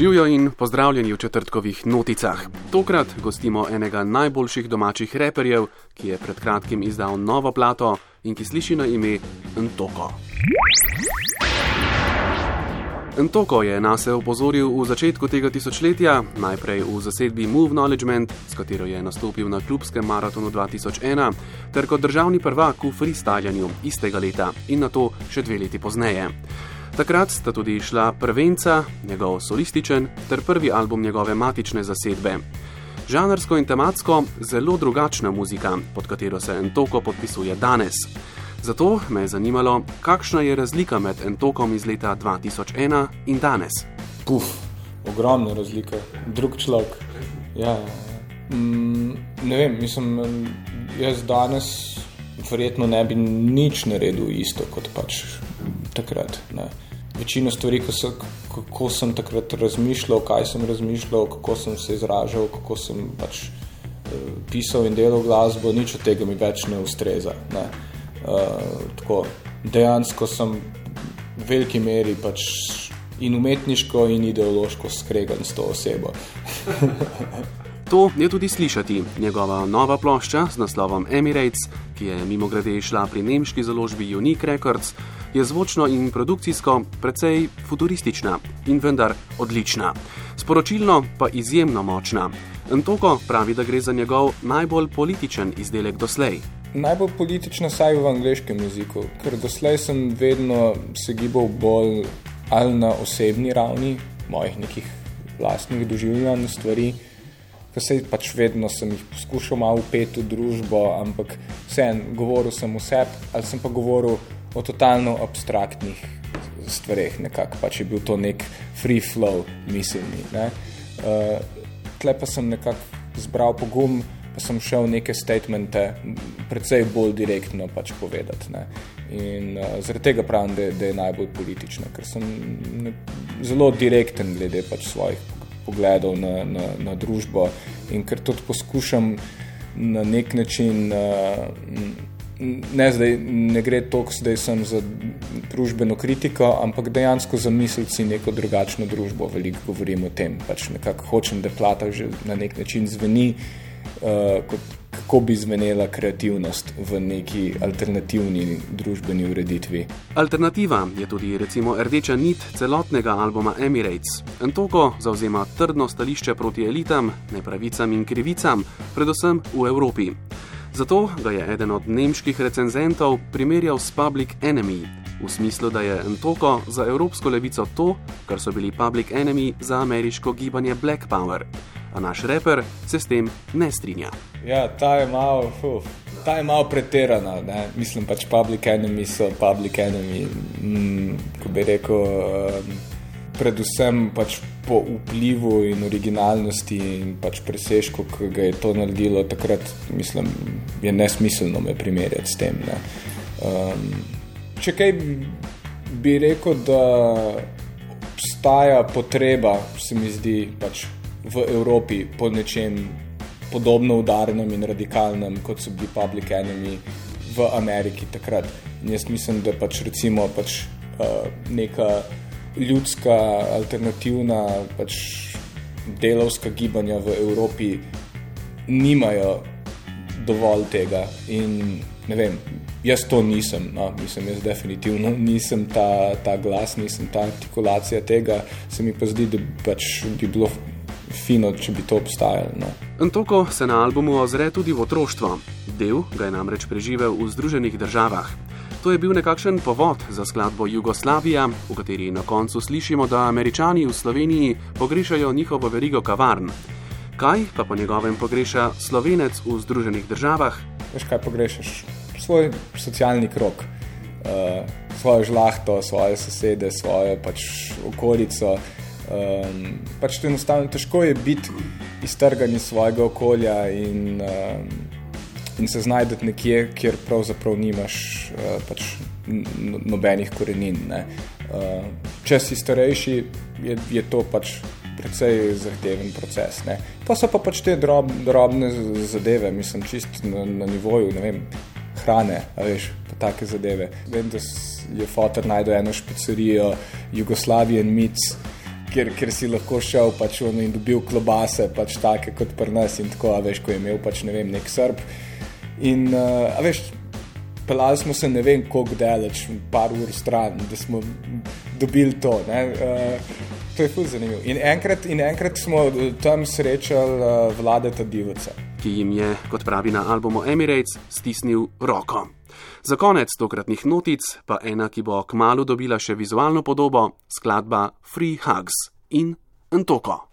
Živijo in pozdravljeni v četrtkovih noticah. Tokrat gostimo enega najboljših domačih reperjev, ki je pred kratkim izdal novo plato in ki sliši na ime Ntoko. Ntoko je nas opozoril v začetku tega tisočletja, najprej v zasedbi Move Knowledge, s katero je nastopil na klubskem maratonu 2001, ter kot državni prvak v freestylanju istega leta in na to še dve leti pozneje. Takrat sta tudi išla prvenca, njegov solističen ter prvi album njegove matične zasedbe. Žanrsko in tematsko zelo drugačna muzika, pod katero se Entoko podpisuje danes. Zato me je zanimalo, kakšna je razlika med Entokom iz leta 2001 in danes. Puf, ogromna razlika, drug človek. Ja, mm, ne vem, mislim, jaz danes verjetno ne bi nič naredil isto kot pač takrat. Ne. Večino stvari, so, kako sem takrat razmišljal, kaj sem razmišljal, kako sem se izražal, kako sem pač uh, pisal in delal glasbo, nič od tega mi več ne ustreza. Ne. Uh, tako, dejansko sem v veliki meri pač in umetniško, in ideološko skregan s to osebo. To je tudi slišati. Njegova nova plošča z naslovom Emirates, ki je mimo grede išla pri nemški založbi Unique Records, je zvočno in produkcijsko precej futuristična in vendar odlična. Sporočilno pa izjemno močna. Ntoko pravi, da gre za njegov najbolj političen izdelek doslej. Najbolj politična saj v angliškem jeziku, ker doslej sem vedno se gibal bolj ali na osebni ravni, mojih nekih vlastnih doživljanj stvari ker se pač vedno sem jih poskušal malo upeti v družbo, ampak vseeno govoril sem o sebi, ali sem pa govoril o totalno abstraktnih stvareh, nekako pač je bil to nek free flow miselni. Ne? Uh, tle pa sem nekako zbral pogum, pa sem šel neke statemente precej bolj direktno pač povedati. Ne? In uh, zaradi tega pravim, da, da je najbolj politična, ker sem ne, zelo direkten glede pač svojih pogledov na, na, na družbo in ker tudi poskušam na nek način. Uh, Ne, zdaj, ne gre toliko, da sem za družbeno kritiko, ampak dejansko za misliti neko drugačno družbo. Veliko govorim o tem. Pač nekako hočem, da plata že na nek način zveni uh, kot kako bi zvenela kreativnost v neki alternativni družbeni ureditvi. Alternativa je tudi recimo rdeča nit celotnega albuma Emirates. Antoko zauzema trdno stališče proti elitam, nepravicam in krivicam, predvsem v Evropi. Zato ga je eden od nemških recenzentov primerjal s Public Enemy, v smislu, da je Antoko za evropsko levico to, kar so bili Public Enemy za ameriško gibanje Black Power a naš reper se s tem ne strinja. Ja, ta je malo, uf, ta je malo pretirana. Ne? Mislim pač, public enemy so public enemy. Mm, ko bi rekel, um, predvsem pač po vplivu in originalnosti in pač presežku, ki ga je to naredilo takrat, mislim, je nesmiselno me primerjati s tem. Um, če kaj bi rekel, da obstaja potreba, se mi zdi pač v Evropi po nečem podobno udarnem in radikalnem, kot so bili Public Enemy v Ameriki takrat. In jaz mislim, da pač recimo pač, uh, neka ljudska, alternativna, pač delovska gibanja v Evropi nimajo dovolj tega. In ne vem, jaz to nisem, no, mislim, jaz definitivno nisem ta, ta glas, nisem ta artikulacija tega, se mi pa zdi, da pač bi bilo fino, če bi to obstajalo. No. Antoko se na albumu ozre tudi v otroštvo. Del ga je namreč preživel v Združenih državah. To je bil nekakšen povod za skladbo Jugoslavija, v kateri na koncu slišimo, da američani v Sloveniji pogrešajo njihovo verigo kavarn. Kaj pa po njegovem pogreša slovenec v Združenih državah? Veš, kaj pogrešaš? Svoj socialni krok, uh, svojo žlahto, svoje sosede, svojo pač okolico. Um, pač to enostavno težko je biti iztrgan iz svojega okolja in, um, in se znajdeti nekje, kjer pravzaprav nimaš uh, pač nobenih korenin. Uh, če si starejši, je, je to pač precej zahteven proces. Ne? Pa so pa pač te drob, drobne zadeve, mislim, čist na, na nivoju vem, hrane, veš, pa take zadeve. Vem, da je fotor najdel eno špicerijo Jugoslavijan Mic kjer, kjer si lahko šel pač in dobil klobase, pač take kot pri nas in tako, a veš, ko je imel pač ne vem, nek srb. In, uh, a veš, pelali smo se ne vem koliko daleč, par ur stran, da smo dobili to. Uh, to je fuz zanimivo. In enkrat, in enkrat smo tam srečali uh, vladeta Divoca. Ki jim je, kot pravi na albumu Emirates, stisnil roko. Za konec tokratnih notic pa ena, ki bo kmalo dobila še vizualno podobo, skladba Free Hugs in Ntoko.